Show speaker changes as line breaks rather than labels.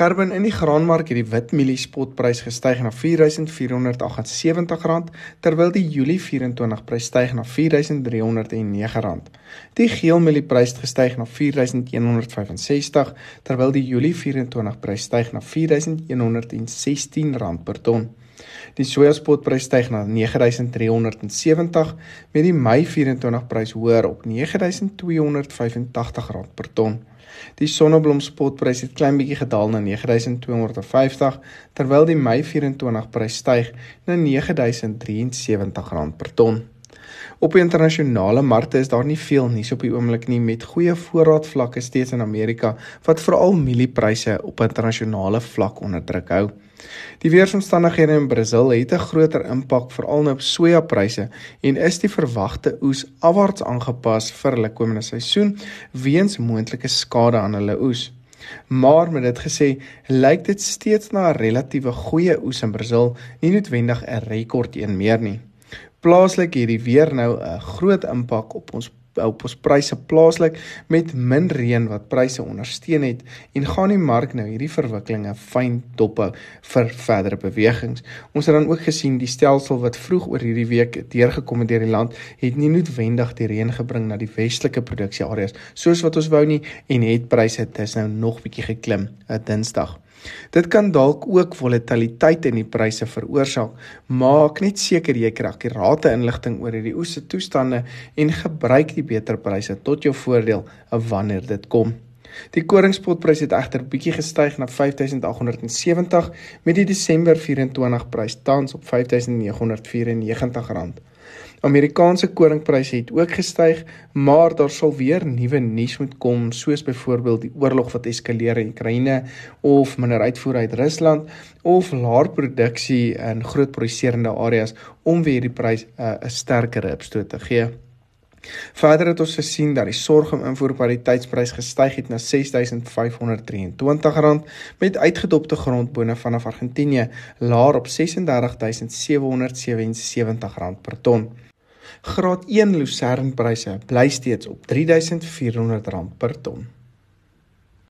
Gerben in die graanmark het die wit mielie spotprys gestyg na R4478 terwyl die Julie 24 prys styg na R4309. Die geel mielie prys het gestyg na R4165 terwyl die Julie 24 prys styg na R4116 per ton. Die sojaspotprys styg na R9370 met die Mei 24 prys hoër op R9285 per ton. Die sonneblomspotprys het klein bietjie gedaal na 9250 terwyl die Mei 24 prys styg na 9073 rand per ton. Op die internasionale markte is daar nie veel nuus op die oomblik nie met goeie voorraadvlakke steeds in Amerika wat veral mieliepryse op internasionale vlak onder druk hou. Die weeromstandighede in Brasil het 'n groter impak veral nou op sojapryse en is die verwagte oes afwaarts aangepas vir hulle komende seisoen weens moontlike skade aan hulle oes. Maar met dit gesê, lyk dit steeds na 'n relatiewe goeie oes in Brasil, nie noodwendig 'n rekord een meer nie. Plaaslik hierdie weer nou 'n groot impak op ons op ons pryse plaaslik met min reën wat pryse ondersteun het en gaan die mark nou hierdie verwikkelinge fyn dophou vir verdere bewegings. Ons het dan ook gesien die stelsel wat vroeg oor hierdie week deurgekom het deur die land het nie noodwendig die reën gebring na die westelike produksieareas soos wat ons wou nie en het pryse dis nou nog bietjie geklim 'n Dinsdag. Dit kan dalk ook volatiliteit in die pryse veroorsaak. Maak net seker jy kry akkurate inligting oor hierdie oese toestande en gebruik die beter pryse tot jou voordeel wanneer dit kom. Die koringspotprys het egter bietjie gestyg na 5870 met die Desember 24 prys tans op 5994 rand. Amerikaanse koringpryse het ook gestyg, maar daar sal weer nuwe nuus moet kom, soos byvoorbeeld die oorlog wat eskaleer in Oekraïne of minder uitvoer uit Rusland of laer produksie in groot produserende areas om weer die prys uh, 'n sterker opstoot te gee. Verder het ons gesien dat die sorghum invoerpariteitsprys gestyg het na R6523 met uitgedopte grondbone vanaf Argentinië laer op R36777 per ton. Graad 1 lucernpryse bly steeds op R3400 per ton.